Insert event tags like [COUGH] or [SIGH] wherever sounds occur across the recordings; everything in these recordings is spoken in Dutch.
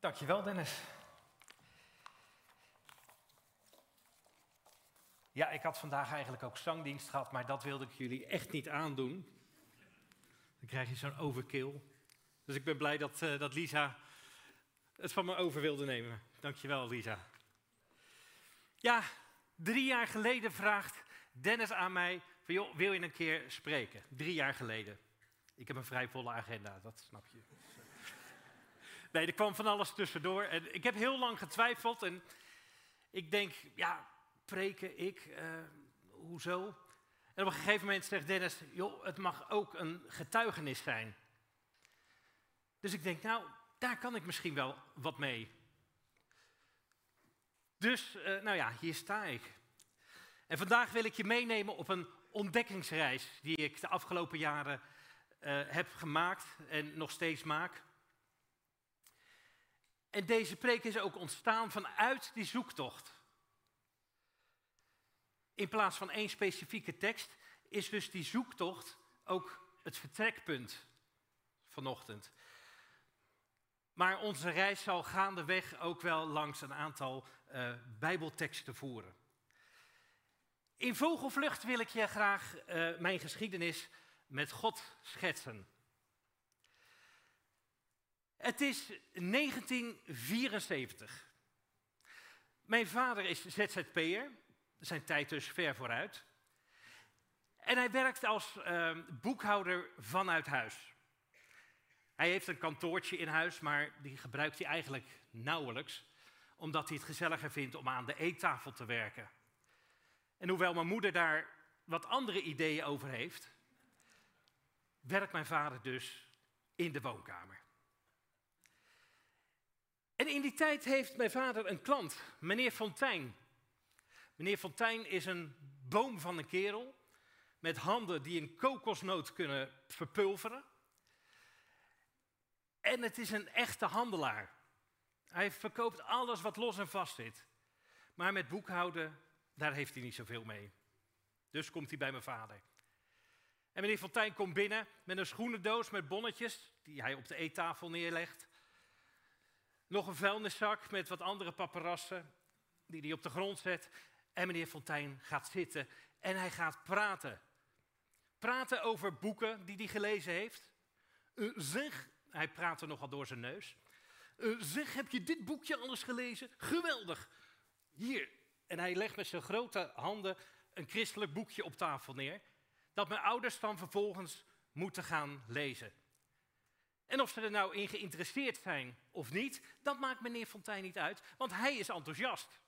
Dankjewel, Dennis. Ja, ik had vandaag eigenlijk ook zangdienst gehad, maar dat wilde ik jullie echt niet aandoen. Dan krijg je zo'n overkill. Dus ik ben blij dat, uh, dat Lisa het van me over wilde nemen. Dankjewel, Lisa. Ja, drie jaar geleden vraagt Dennis aan mij: van, joh, wil je een keer spreken? Drie jaar geleden. Ik heb een vrij volle agenda, dat snap je. Nee, er kwam van alles tussendoor. En ik heb heel lang getwijfeld. En ik denk, ja, preken, ik, uh, hoezo? En op een gegeven moment zegt Dennis, joh, het mag ook een getuigenis zijn. Dus ik denk, nou, daar kan ik misschien wel wat mee. Dus, uh, nou ja, hier sta ik. En vandaag wil ik je meenemen op een ontdekkingsreis die ik de afgelopen jaren uh, heb gemaakt en nog steeds maak. En deze preek is ook ontstaan vanuit die zoektocht. In plaats van één specifieke tekst is dus die zoektocht ook het vertrekpunt vanochtend. Maar onze reis zal gaandeweg ook wel langs een aantal uh, Bijbelteksten voeren. In vogelvlucht wil ik je graag uh, mijn geschiedenis met God schetsen. Het is 1974. Mijn vader is ZZP'er, zijn tijd dus ver vooruit. En hij werkt als uh, boekhouder vanuit huis. Hij heeft een kantoortje in huis, maar die gebruikt hij eigenlijk nauwelijks, omdat hij het gezelliger vindt om aan de eettafel te werken. En hoewel mijn moeder daar wat andere ideeën over heeft, werkt mijn vader dus in de woonkamer. En in die tijd heeft mijn vader een klant, meneer Fontijn. Meneer Fontijn is een boom van een kerel met handen die een kokosnoot kunnen verpulveren. En het is een echte handelaar. Hij verkoopt alles wat los en vast zit. Maar met boekhouden, daar heeft hij niet zoveel mee. Dus komt hij bij mijn vader. En meneer Fontijn komt binnen met een schoenendoos met bonnetjes, die hij op de eettafel neerlegt. Nog een vuilniszak met wat andere paparassen, die hij op de grond zet. En meneer Fontijn gaat zitten en hij gaat praten. Praten over boeken die hij gelezen heeft. Zeg, hij praatte nogal door zijn neus. Zeg, heb je dit boekje alles gelezen? Geweldig. Hier. En hij legt met zijn grote handen een christelijk boekje op tafel neer dat mijn ouders dan vervolgens moeten gaan lezen. En of ze er nou in geïnteresseerd zijn of niet, dat maakt meneer Fontijn niet uit, want hij is enthousiast.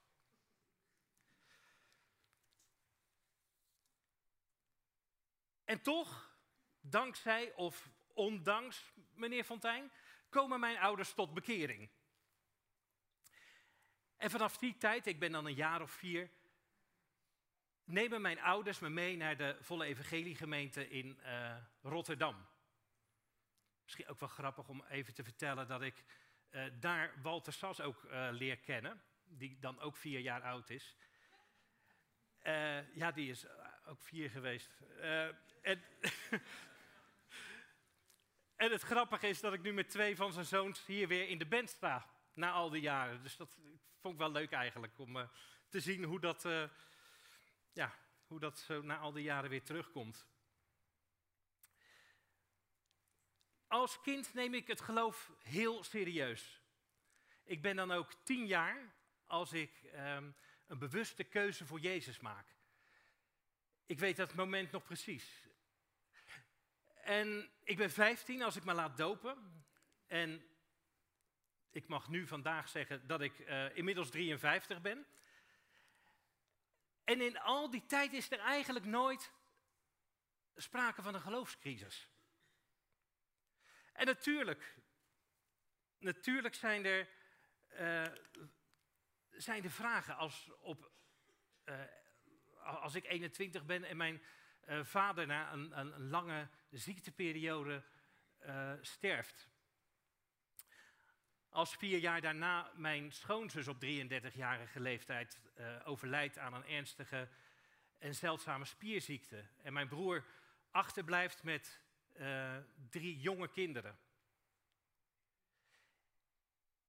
En toch, dankzij of ondanks meneer Fontijn, komen mijn ouders tot bekering. En vanaf die tijd, ik ben dan een jaar of vier, nemen mijn ouders me mee naar de volle evangeliegemeente in uh, Rotterdam. Misschien ook wel grappig om even te vertellen dat ik uh, daar Walter Sas ook uh, leer kennen, die dan ook vier jaar oud is. ja, die is ook vier geweest. en, [LAUGHS] en het grappige is dat ik nu met twee van zijn zoons hier weer in de band sta, na al die jaren. Dus dat vond ik wel leuk eigenlijk, om te zien hoe dat ja, hoe dat zo na al die jaren weer terugkomt. Als kind neem ik het geloof heel serieus. Ik ben dan ook tien jaar als ik um, een bewuste keuze voor Jezus maak. Ik weet dat moment nog precies. En ik ben 15 als ik me laat dopen. En ik mag nu vandaag zeggen dat ik uh, inmiddels 53 ben. En in al die tijd is er eigenlijk nooit sprake van een geloofscrisis. En natuurlijk, natuurlijk zijn er, uh, zijn er vragen als, op, uh, als ik 21 ben en mijn uh, vader na een, een, een, lange ziekteperiode sterft. Als vier jaar daarna mijn schoonzus op 33-jarige leeftijd overlijdt aan een ernstige en zeldzame spierziekte. En mijn broer achterblijft met uh, drie jonge kinderen.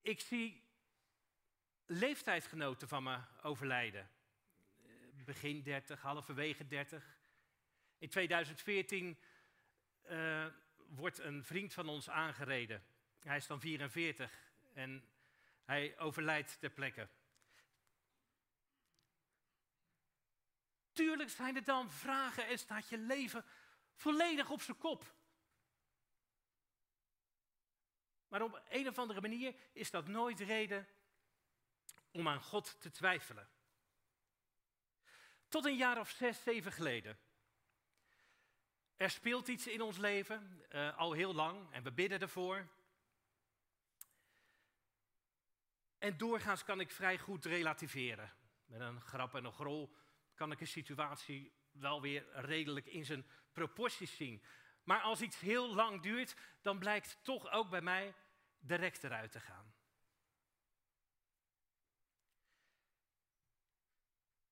Ik zie leeftijdsgenoten van me overlijden. Begin 30, halverwege 30. In 2014 uh, wordt een vriend van ons aangereden. Hij is dan 44 en hij overlijdt ter plekke. Tuurlijk zijn er dan vragen en staat je leven volledig op zijn kop. Maar op een of andere manier is dat nooit reden om aan God te twijfelen. Tot een jaar of zes, zeven geleden. Er speelt iets in ons leven, uh, al heel lang, en we bidden ervoor. En doorgaans kan ik vrij goed relativeren. Met een grap en een grol kan ik een situatie wel weer redelijk in zijn proporties zien. Maar als iets heel lang duurt, dan blijkt toch ook bij mij direct eruit te gaan.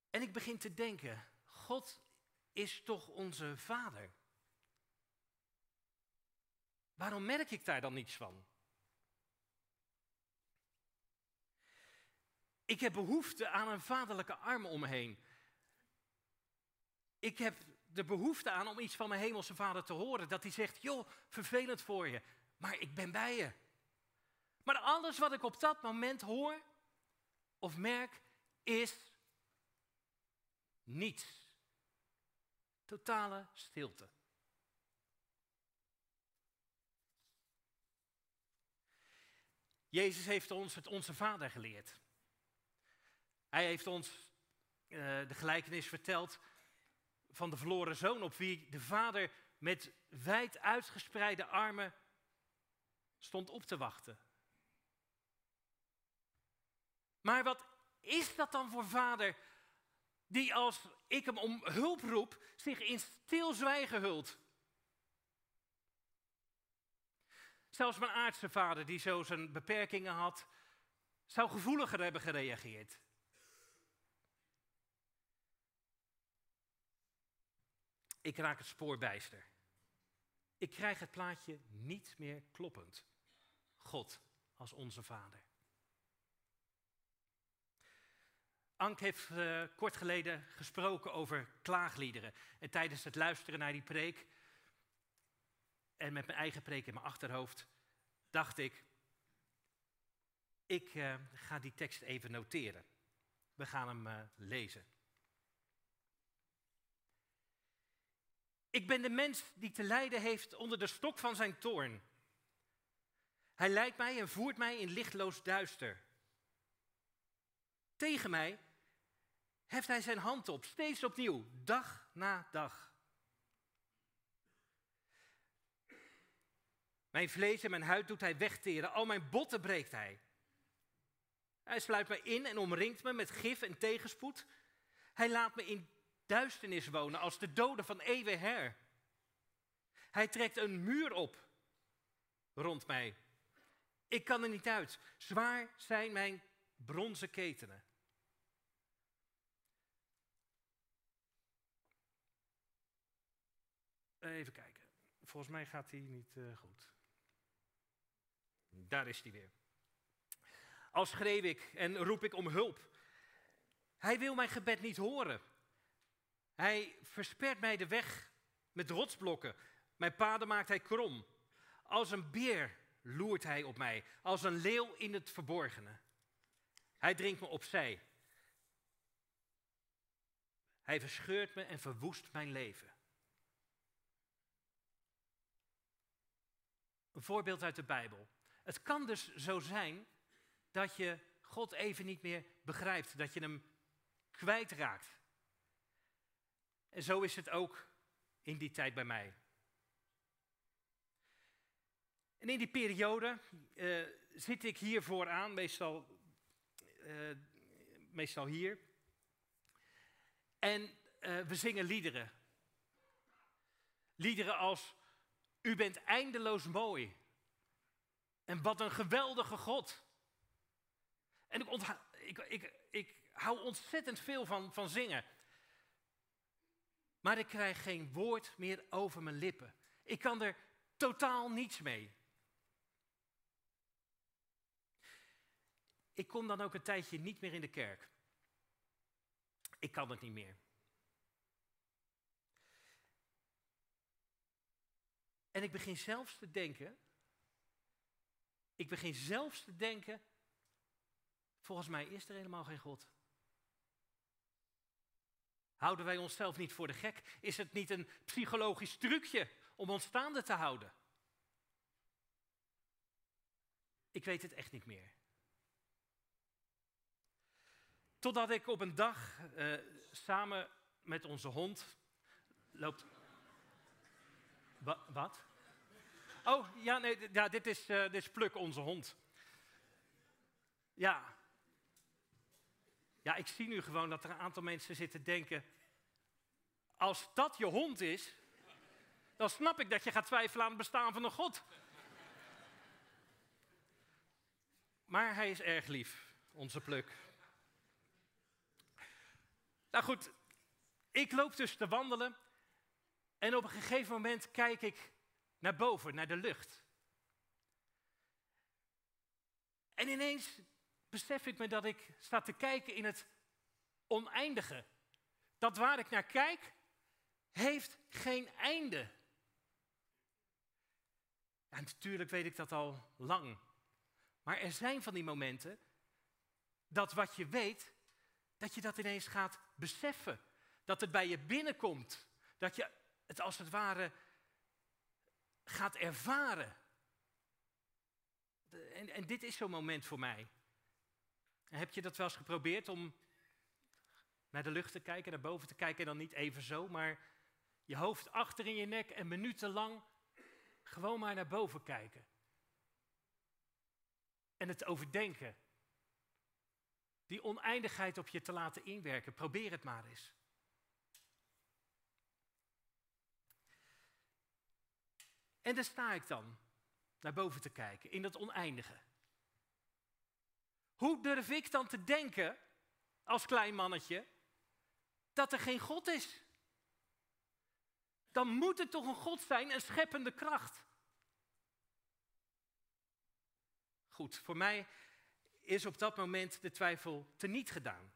En ik begin te denken, God is toch onze vader? Waarom merk ik daar dan niets van? Ik heb behoefte aan een vaderlijke arm om me heen. Ik heb de behoefte aan om iets van mijn hemelse vader te horen. Dat hij zegt, joh, vervelend voor je, maar ik ben bij je. Maar alles wat ik op dat moment hoor of merk is niets. Totale stilte. Jezus heeft ons het Onze Vader geleerd. Hij heeft ons uh, de gelijkenis verteld van de verloren zoon, op wie de vader met wijd uitgespreide armen stond op te wachten. Maar wat is dat dan voor vader die als ik hem om hulp roep, zich in stilzwijgen hult? Zelfs mijn aardse vader, die zo zijn beperkingen had, zou gevoeliger hebben gereageerd. Ik raak het spoor bijster. Ik krijg het plaatje niet meer kloppend. God als onze Vader. Ank heeft uh, kort geleden gesproken over klaagliederen. En tijdens het luisteren naar die preek, en met mijn eigen preek in mijn achterhoofd, dacht ik, ik uh, ga die tekst even noteren. We gaan hem uh, lezen. Ik ben de mens die te lijden heeft onder de stok van zijn toorn. Hij leidt mij en voert mij in lichtloos duister. Tegen mij heft hij zijn hand op, steeds opnieuw, dag na dag. Mijn vlees en mijn huid doet hij wegteren, al mijn botten breekt hij. Hij sluit me in en omringt me met gif en tegenspoed. Hij laat me in duisternis wonen als de doden van eeuwen her. Hij trekt een muur op rond mij. Ik kan er niet uit. Zwaar zijn mijn bronzen ketenen. Even kijken. Volgens mij gaat hij niet uh, goed. Daar is hij weer. Als schreeuw ik en roep ik om hulp. Hij wil mijn gebed niet horen. Hij verspert mij de weg met rotsblokken. Mijn paden maakt hij krom. Als een beer loert hij op mij, als een leeuw in het verborgene. Hij dringt me opzij. Hij verscheurt me en verwoest mijn leven. Een voorbeeld uit de Bijbel. Het kan dus zo zijn dat je God even niet meer begrijpt, dat je hem kwijtraakt. En zo is het ook in die tijd bij mij. En in die periode uh, zit ik hier vooraan, meestal, uh, meestal hier. En uh, we zingen liederen. Liederen als U bent eindeloos mooi. En wat een geweldige God. En ik, ik, ik, ik hou ontzettend veel van, van zingen. Maar ik krijg geen woord meer over mijn lippen. Ik kan er totaal niets mee. Ik kom dan ook een tijdje niet meer in de kerk. Ik kan het niet meer. En ik begin zelfs te denken, ik begin zelfs te denken, volgens mij is er helemaal geen God. Houden wij onszelf niet voor de gek? Is het niet een psychologisch trucje om ons staande te houden? Ik weet het echt niet meer. Totdat ik op een dag uh, samen met onze hond loopt. Wa wat? Oh, ja, nee, ja, dit, is, uh, dit is Pluk, onze hond. Ja. Ja, ik zie nu gewoon dat er een aantal mensen zitten denken. Als dat je hond is, dan snap ik dat je gaat twijfelen aan het bestaan van een God. Maar hij is erg lief, onze Pluk. Nou goed, ik loop dus te wandelen en op een gegeven moment kijk ik naar boven, naar de lucht. En ineens besef ik me dat ik sta te kijken in het oneindige. Dat waar ik naar kijk, heeft geen einde. En natuurlijk weet ik dat al lang. Maar er zijn van die momenten dat wat je weet, dat je dat ineens gaat beseffen. Dat het bij je binnenkomt. Dat je het als het ware gaat ervaren. En, en dit is zo'n moment voor mij. Heb je dat wel eens geprobeerd om naar de lucht te kijken, naar boven te kijken en dan niet even zo, maar je hoofd achter in je nek en minutenlang gewoon maar naar boven kijken. En het overdenken. Die oneindigheid op je te laten inwerken. Probeer het maar eens. En daar sta ik dan naar boven te kijken, in dat oneindige. Hoe durf ik dan te denken, als klein mannetje, dat er geen God is? Dan moet er toch een God zijn, een scheppende kracht. Goed, voor mij is op dat moment de twijfel teniet gedaan.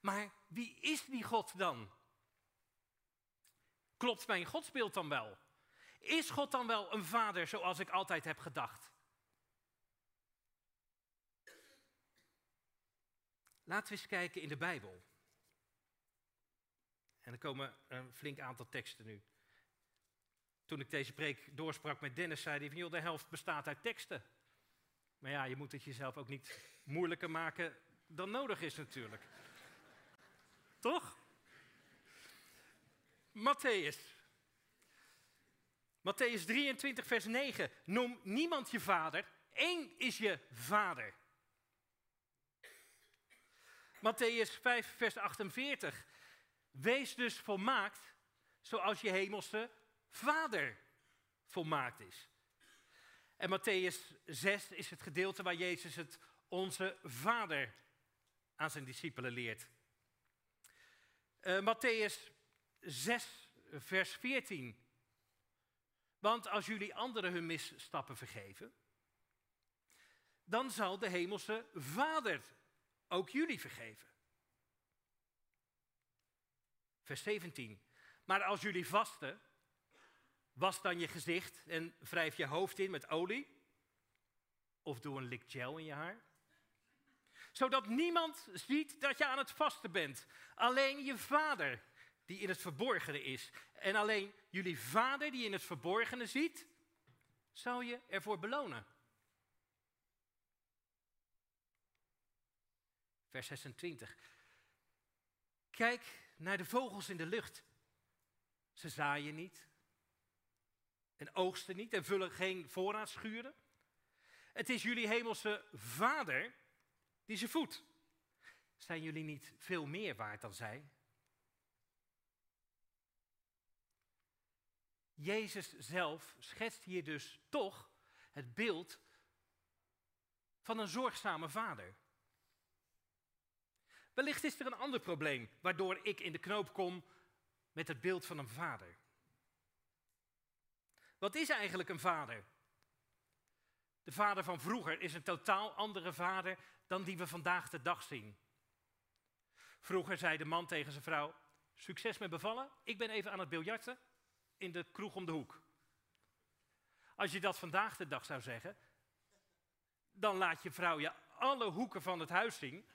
Maar wie is die God dan? Klopt mijn godsbeeld dan wel? Is God dan wel een vader zoals ik altijd heb gedacht? Laten we eens kijken in de Bijbel. En er komen een flink aantal teksten nu. Toen ik deze preek doorsprak met Dennis, zei hij van joh, de helft bestaat uit teksten. Maar ja, je moet het jezelf ook niet moeilijker maken dan nodig is natuurlijk. Toch? Matthäus. Matthäus 23, vers 9. Noem niemand je vader, één is je vader. Matthäus 5, vers 48. Wees dus volmaakt zoals je hemelse vader volmaakt is. En Matthäus 6 is het gedeelte waar Jezus het onze Vader aan zijn discipelen leert. Uh, Matthäus 6, vers 14. Want als jullie anderen hun misstappen vergeven, dan zal de hemelse Vader ook jullie vergeven. Vers 17. Maar als jullie vasten, Was dan je gezicht en wrijf je hoofd in met olie. Of doe een lik gel in je haar. Zodat niemand ziet dat je aan het vasten bent. Alleen je vader die in het verborgene is. En alleen jullie vader die in het verborgene ziet, zal je ervoor belonen. Vers 26. Kijk naar de vogels in de lucht. Ze zaaien niet, en oogsten niet en vullen geen voorraadschuren. Het is jullie hemelse vader die ze voedt. Zijn jullie niet veel meer waard dan zij? Jezus zelf schetst hier dus toch het beeld van een zorgzame vader. Wellicht is er een ander probleem waardoor ik in de knoop kom met het beeld van een vader. Wat is eigenlijk een vader? De vader van vroeger is een totaal andere vader dan die we vandaag de dag zien. Vroeger zei de man tegen zijn vrouw: Succes met bevallen, ik ben even aan het biljarten in de kroeg om de hoek. Als je dat vandaag de dag zou zeggen, dan laat je vrouw je alle hoeken van het huis zien.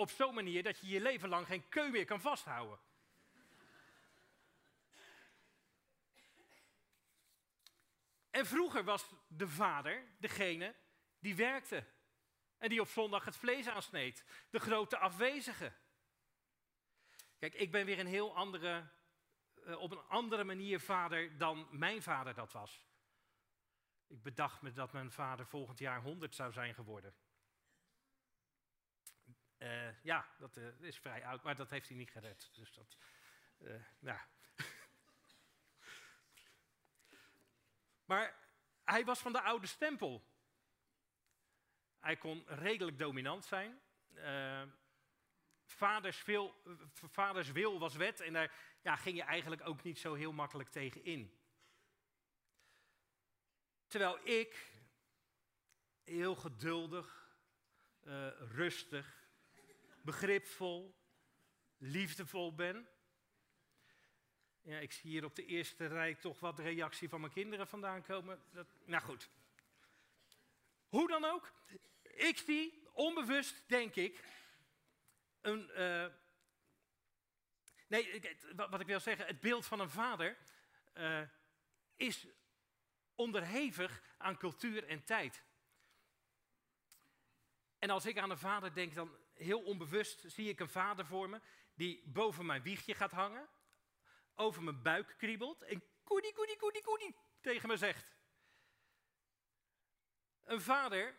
Op zo'n manier dat je je leven lang geen keu meer kan vasthouden. En vroeger was de vader degene die werkte. En die op zondag het vlees aansneed. De grote afwezige. Kijk, ik ben weer een heel andere, uh, op een andere manier vader dan mijn vader dat was. Ik bedacht me dat mijn vader volgend jaar 100 zou zijn geworden. Uh, ja, dat uh, is vrij oud, maar dat heeft hij niet gered. Dus dat, ja. [LAUGHS] maar hij was van de oude stempel. Hij kon redelijk dominant zijn. vaders, wil, vaders wil was wet en daar ja, ging je eigenlijk ook niet zo heel makkelijk tegen in. Terwijl ik heel geduldig, uh, rustig, begripvol, liefdevol ben. Ja, ik zie hier op de eerste rij toch wat reactie van mijn kinderen vandaan komen. Dat, nou goed. Hoe dan ook, ik zie onbewust, denk ik, een. Uh, nee, wat ik wil zeggen, het beeld van een vader uh, is onderhevig aan cultuur en tijd. En als ik aan een vader denk, dan heel onbewust zie ik een vader voor me die boven mijn wiegje gaat hangen, over mijn buik kriebelt en koedie, koedie, koedie, koedie tegen me zegt. Een vader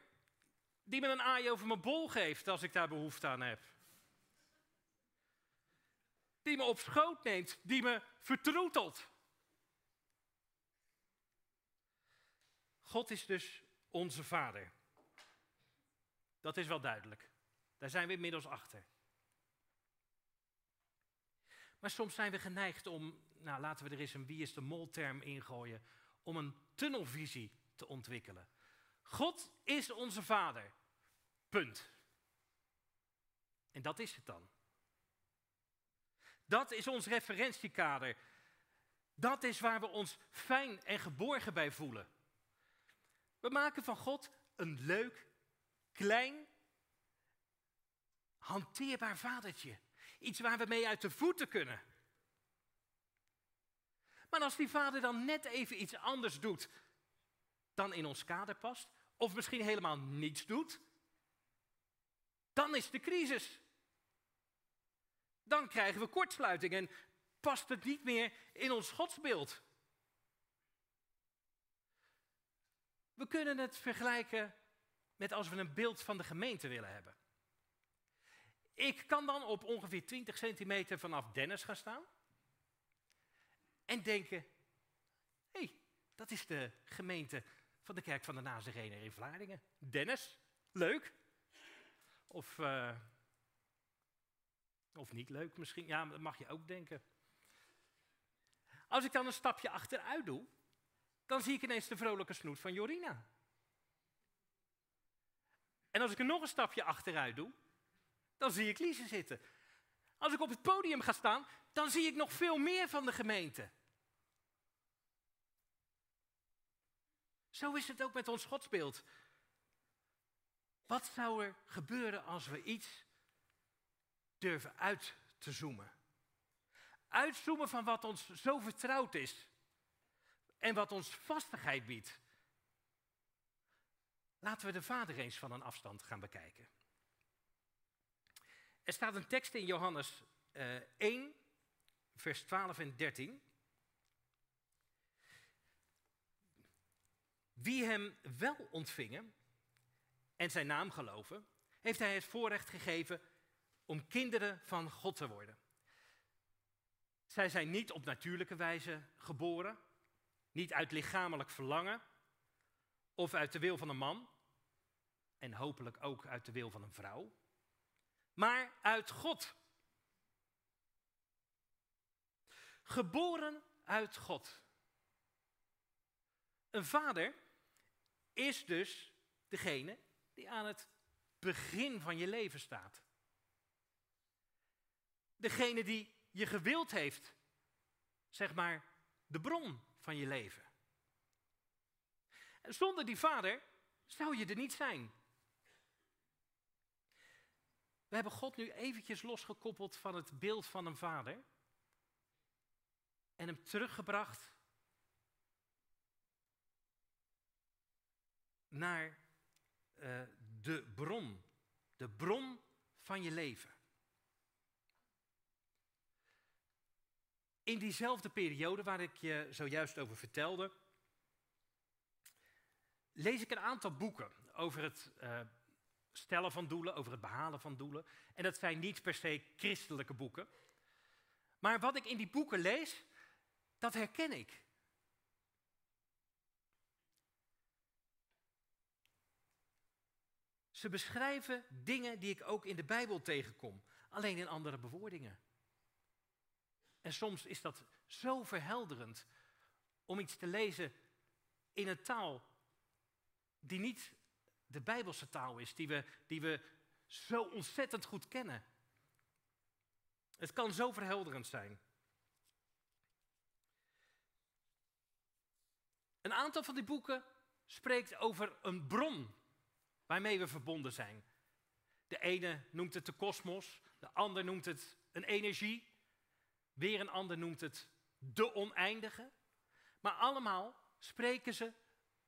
die me een aai over mijn bol geeft als ik daar behoefte aan heb. Die me op schoot neemt, die me vertroetelt. God is dus onze Vader. Dat is wel duidelijk. Daar zijn we inmiddels achter. Maar soms zijn we geneigd om, nou laten we er eens een wie is de mol-term ingooien, om een tunnelvisie te ontwikkelen. God is onze Vader. Punt. En dat is het dan. Dat is ons referentiekader. Dat is waar we ons fijn en geborgen bij voelen. We maken van God een leuk, klein, hanteerbaar vadertje. Iets waar we mee uit de voeten kunnen. Maar als die vader dan net even iets anders doet dan in ons kader past, of misschien helemaal niets doet, dan is de crisis. Dan krijgen we kortsluiting en past het niet meer in ons godsbeeld. We kunnen het vergelijken met als we een beeld van de gemeente willen hebben. Ik kan dan op ongeveer 20 centimeter vanaf Dennis gaan staan en denken, hé, hey, dat is de gemeente van de Kerk van de Nazarener in Vlaardingen. Dennis, leuk. Of, uh, of niet leuk misschien, ja, dat mag je ook denken. Als ik dan een stapje achteruit doe, dan zie ik ineens de vrolijke snoet van Jorina. En als ik er nog een stapje achteruit doe, dan zie ik Lise zitten. Als ik op het podium ga staan, dan zie ik nog veel meer van de gemeente. Zo is het ook met ons godsbeeld. Wat zou er gebeuren als we iets durven uit te zoomen? Uitzoomen van wat ons zo vertrouwd is en wat ons vastigheid biedt. Laten we de Vader eens van een afstand gaan bekijken. Er staat een tekst in Johannes uh, 1, vers 12 en 13. Wie hem wel ontvingen en zijn naam geloven, heeft hij het voorrecht gegeven om kinderen van God te worden. Zij zijn niet op natuurlijke wijze geboren, niet uit lichamelijk verlangen of uit de wil van een man. En hopelijk ook uit de wil van een vrouw. Maar uit God. Geboren uit God. Een vader is dus degene die aan het begin van je leven staat. Degene die je gewild heeft, zeg maar, de bron van je leven. En zonder die vader zou je er niet zijn. We hebben God nu eventjes losgekoppeld van het beeld van een vader en hem teruggebracht naar uh, de bron, de bron van je leven. In diezelfde periode waar ik je zojuist over vertelde, lees ik een aantal boeken over het uh, stellen van doelen, over het behalen van doelen. En dat zijn niet per se christelijke boeken. Maar wat ik in die boeken lees, dat herken ik. Ze beschrijven dingen die ik ook in de Bijbel tegenkom, alleen in andere bewoordingen. En soms is dat zo verhelderend om iets te lezen in een taal die niet de Bijbelse taal is, die we, die we zo ontzettend goed kennen. Het kan zo verhelderend zijn. Een aantal van die boeken spreekt over een bron waarmee we verbonden zijn. De ene noemt het de kosmos, de ander noemt het een energie, weer een ander noemt het de oneindige. Maar allemaal spreken ze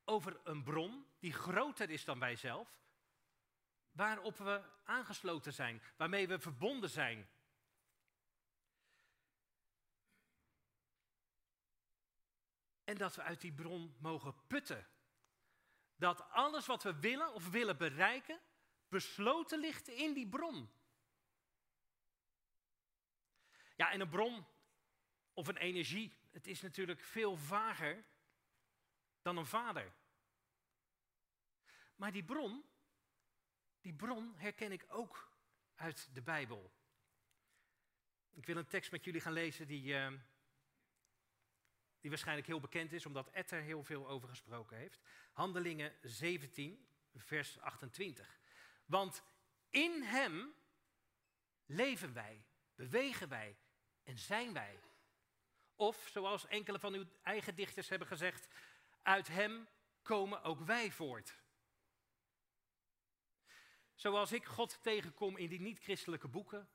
over een bron die groter is dan wij zelf, waarop we aangesloten zijn, waarmee we verbonden zijn. En dat we uit die bron mogen putten. Dat alles wat we willen of willen bereiken, besloten ligt in die bron. Ja, en een bron of een energie, het is natuurlijk veel vager dan een vader. Maar die bron, die bron herken ik ook uit de Bijbel. Ik wil een tekst met jullie gaan lezen die, uh, die waarschijnlijk heel bekend is, omdat Ed er heel veel over gesproken heeft. Handelingen 17, vers 28. Want in Hem leven wij, bewegen wij en zijn wij. Of, zoals enkele van uw eigen dichters hebben gezegd, uit Hem komen ook wij voort. Zoals ik God tegenkom in die niet-christelijke boeken,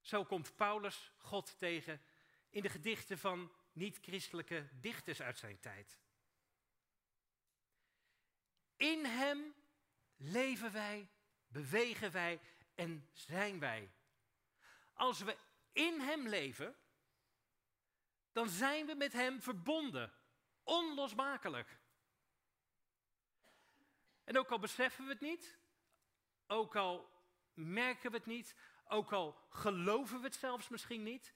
zo komt Paulus God tegen in de gedichten van niet-christelijke dichters uit zijn tijd. In Hem leven wij, bewegen wij en zijn wij. Als we in Hem leven, dan zijn we met Hem verbonden, onlosmakelijk. En ook al beseffen we het niet, ook al merken we het niet, ook al geloven we het zelfs misschien niet,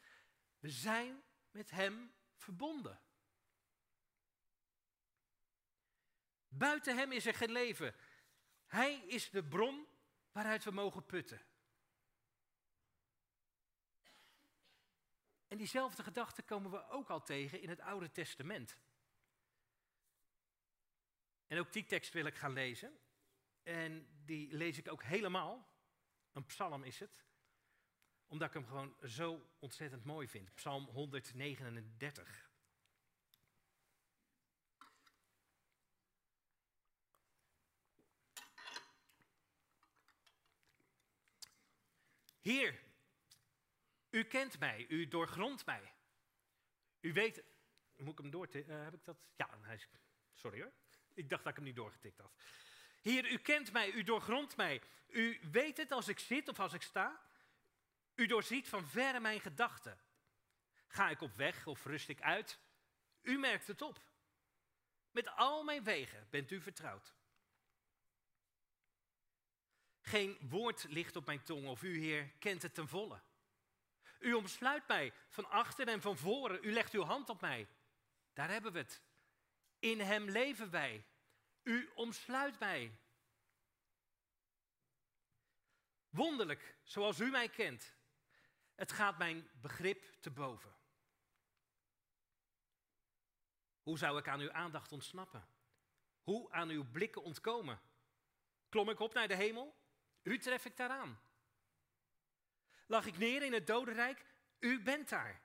we zijn met Hem verbonden. Buiten Hem is er geen leven. Hij is de bron waaruit we mogen putten. En diezelfde gedachte komen we ook al tegen in het Oude Testament. En ook die tekst wil ik gaan lezen. En die lees ik ook helemaal. Een psalm is het. Omdat ik hem gewoon zo ontzettend mooi vind. Psalm 139. Heer, u kent mij, u doorgrondt mij. U weet, moet ik hem door, uh, heb ik dat? Ja, sorry hoor. Ik dacht dat ik hem niet doorgetikt had. Heer, u kent mij, u doorgrondt mij. U weet het als ik zit of als ik sta. U doorziet van verre mijn gedachten. Ga ik op weg of rust ik uit? U merkt het op. Met al mijn wegen bent u vertrouwd. Geen woord ligt op mijn tong of u, Heer, kent het ten volle. U omsluit mij van achter en van voren. U legt uw hand op mij. Daar hebben we het. In Hem leven wij. U omsluit mij. Wonderlijk, zoals u mij kent. Het gaat mijn begrip te boven. Hoe zou ik aan uw aandacht ontsnappen? Hoe aan uw blikken ontkomen? Klom ik op naar de hemel? U tref ik daaraan. Lag ik neer in het dodenrijk? U bent daar.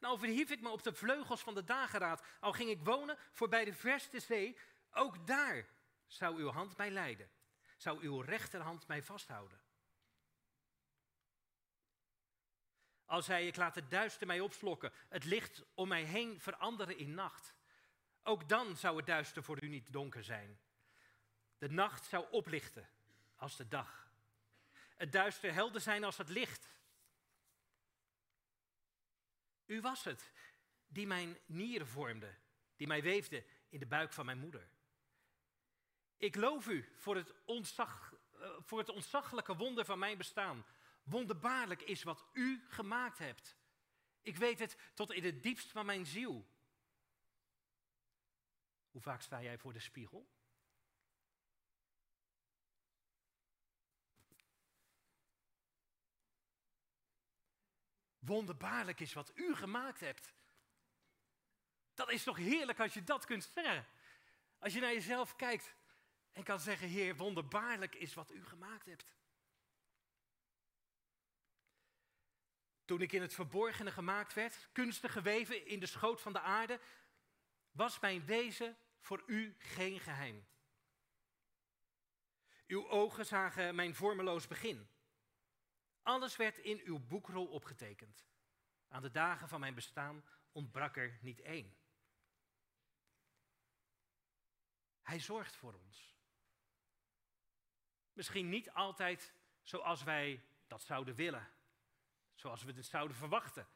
Nou verhief ik me op de vleugels van de dageraad, al ging ik wonen voorbij de verste zee, ook daar zou uw hand mij leiden, zou uw rechterhand mij vasthouden. Al zei ik, laat het duister mij opslokken, het licht om mij heen veranderen in nacht. Ook dan zou het duister voor u niet donker zijn. De nacht zou oplichten als de dag. Het duister helder zijn als het licht. U was het die mijn nieren vormde, die mij weefde in de buik van mijn moeder. Ik loof u voor het, ontzag, uh, voor het ontzaglijke wonder van mijn bestaan. Wonderbaarlijk is wat u gemaakt hebt. Ik weet het tot in het diepst van mijn ziel. Hoe vaak sta jij voor de spiegel? Wonderbaarlijk is wat u gemaakt hebt. Dat is toch heerlijk als je dat kunt zeggen. Als je naar jezelf kijkt en kan zeggen, Heer, wonderbaarlijk is wat u gemaakt hebt. Toen ik in het verborgene gemaakt werd, kunstig geweven in de schoot van de aarde, was mijn wezen voor u geen geheim. Uw ogen zagen mijn vormeloos begin. Alles werd in uw boekrol opgetekend. Aan de dagen van mijn bestaan ontbrak er niet één. Hij zorgt voor ons. Misschien niet altijd zoals wij dat zouden willen, zoals we het zouden verwachten.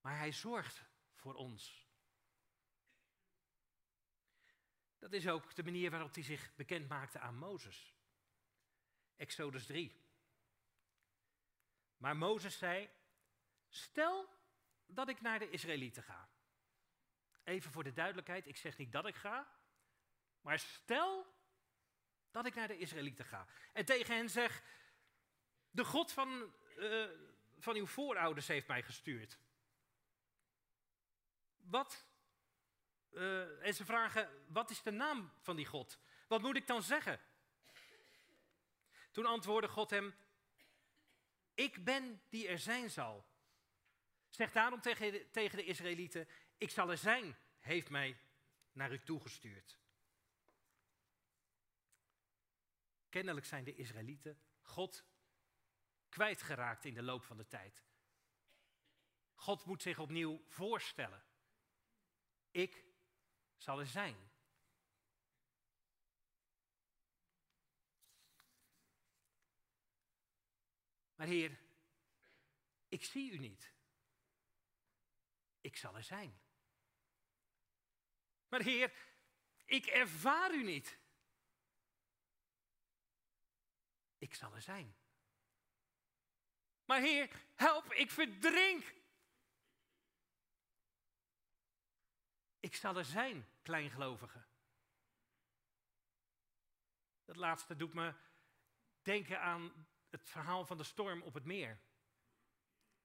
Maar hij zorgt voor ons. Dat is ook de manier waarop hij zich bekend maakte aan Mozes. Exodus 3. Maar Mozes zei: Stel dat ik naar de Israëlieten ga. Even voor de duidelijkheid, ik zeg niet dat ik ga, maar stel dat ik naar de Israëlieten ga. En tegen hen zeg: De God van, uh, van uw voorouders heeft mij gestuurd. Wat? Uh, en ze vragen: Wat is de naam van die God? Wat moet ik dan zeggen? Toen antwoordde God hem: Ik ben die er zijn zal. Zeg daarom tegen de, tegen de Israëlieten: Ik zal er zijn, heeft mij naar u toegestuurd. Kennelijk zijn de Israëlieten God kwijtgeraakt in de loop van de tijd. God moet zich opnieuw voorstellen. Ik zal er zijn. Maar Heer, ik zie u niet. Ik zal er zijn. Maar Heer, ik ervaar u niet. Ik zal er zijn. Maar Heer, help, ik verdrink. Ik zal er zijn, kleingelovige. Dat laatste doet me denken aan het verhaal van de storm op het meer.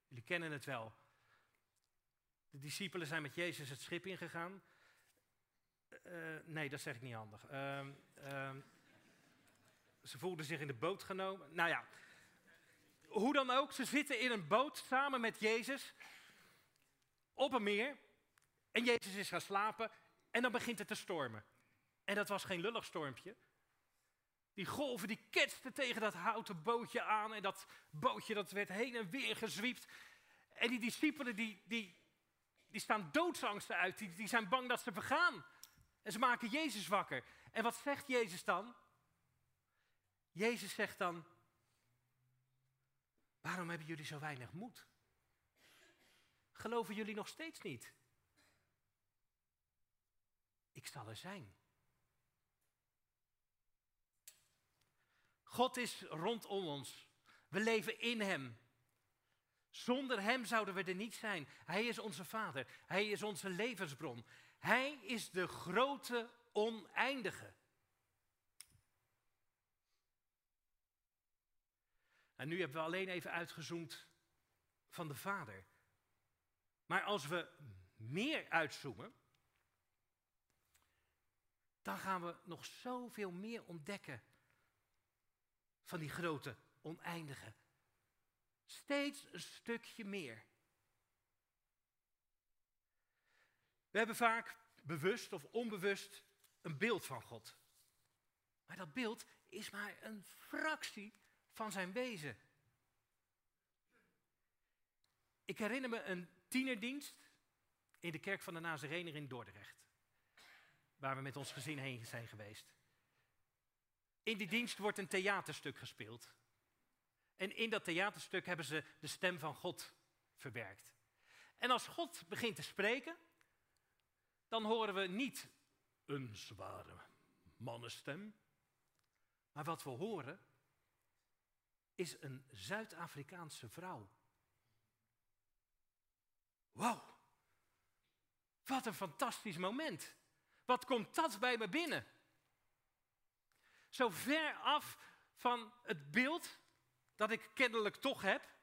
Jullie kennen het wel. De discipelen zijn met Jezus het schip ingegaan. Uh, nee, dat zeg ik niet handig. Uh, uh, ze voelden zich in de boot genomen. Nou ja, hoe dan ook, ze zitten in een boot samen met Jezus op een meer. En Jezus is gaan slapen en dan begint het te stormen. En dat was geen lullig stormpje. Die golven die ketsten tegen dat houten bootje aan en dat bootje dat werd heen en weer gezwiept. En die discipelen die, die, die staan doodsangsten uit, die, die zijn bang dat ze vergaan. En ze maken Jezus wakker. En wat zegt Jezus dan? Jezus zegt dan, waarom hebben jullie zo weinig moed? Geloven jullie nog steeds niet? Ik zal er zijn. God is rondom ons. We leven in Hem. Zonder Hem zouden we er niet zijn. Hij is onze Vader. Hij is onze levensbron. Hij is de grote oneindige. En nu hebben we alleen even uitgezoomd van de Vader. Maar als we meer uitzoomen, dan gaan we nog zoveel meer ontdekken van die grote oneindige. Steeds een stukje meer. We hebben vaak bewust of onbewust een beeld van God. Maar dat beeld is maar een fractie van zijn wezen. Ik herinner me een tienerdienst in de kerk van de Nazarener in Dordrecht. Waar we met ons gezin heen zijn geweest. In die dienst wordt een theaterstuk gespeeld. En in dat theaterstuk hebben ze de stem van God verwerkt. En als God begint te spreken, dan horen we niet een zware mannenstem. Maar wat we horen is een Zuid-Afrikaanse vrouw. Wauw, wat een fantastisch moment. Wat komt dat bij me binnen? Zo ver af van het beeld dat ik kennelijk toch heb.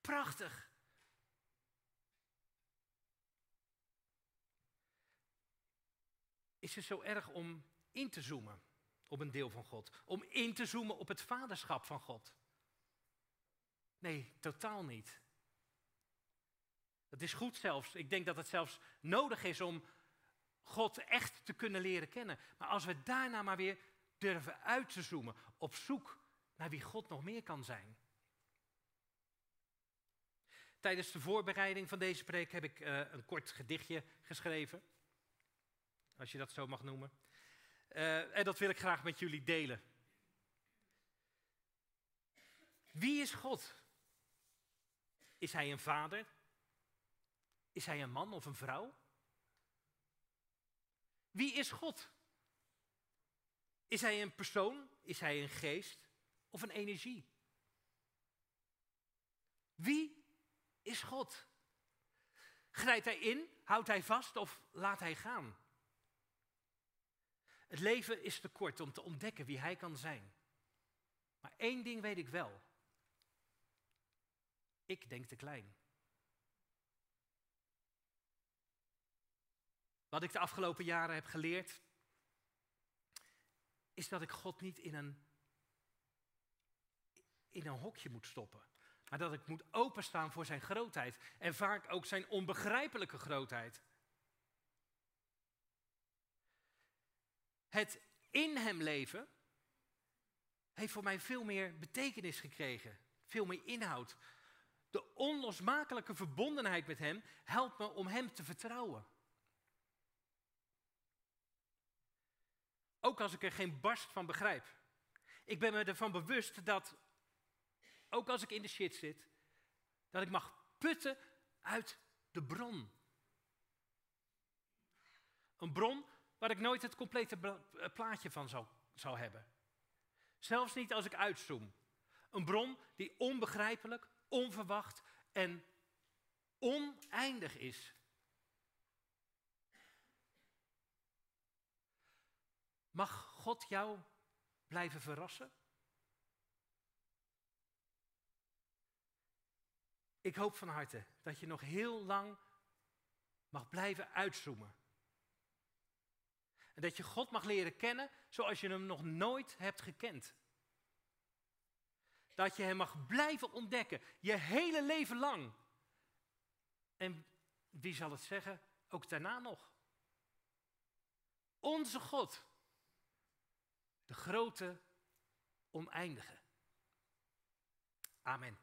Prachtig. Is het zo erg om in te zoomen op een deel van God? Om in te zoomen op het vaderschap van God? Nee, totaal niet. Dat is goed zelfs. Ik denk dat het zelfs nodig is om God echt te kunnen leren kennen. Maar als we daarna maar weer durven uit te zoomen, op zoek naar wie God nog meer kan zijn. Tijdens de voorbereiding van deze preek heb ik uh, een kort gedichtje geschreven. Als je dat zo mag noemen. Uh, en dat wil ik graag met jullie delen. Wie is God? Is hij een vader? Is hij een man of een vrouw? Wie is God? Is hij een persoon? Is hij een geest? Of een energie? Wie is God? Grijpt hij in? Houdt hij vast of laat hij gaan? Het leven is te kort om te ontdekken wie hij kan zijn. Maar één ding weet ik wel. Ik denk te klein. Wat ik de afgelopen jaren heb geleerd, is dat ik God niet in een, in een hokje moet stoppen. Maar dat ik moet openstaan voor zijn grootheid. En vaak ook zijn onbegrijpelijke grootheid. Het in hem leven heeft voor mij veel meer betekenis gekregen. Veel meer inhoud. De onlosmakelijke verbondenheid met hem helpt me om hem te vertrouwen. Ook als ik er geen barst van begrijp. Ik ben me ervan bewust dat, ook als ik in de shit zit, dat ik mag putten uit de bron. Een bron waar ik nooit het complete eh, plaatje van zou, zou hebben. Zelfs niet als ik uitzoom. Een bron die onbegrijpelijk, onverwacht en oneindig is. Mag God jou blijven verrassen? Ik hoop van harte dat je nog heel lang mag blijven uitzoomen. En dat je God mag leren kennen zoals je hem nog nooit hebt gekend. Dat je hem mag blijven ontdekken, je hele leven lang. En wie zal het zeggen, ook daarna nog. Onze God de grote oneindige. Amen.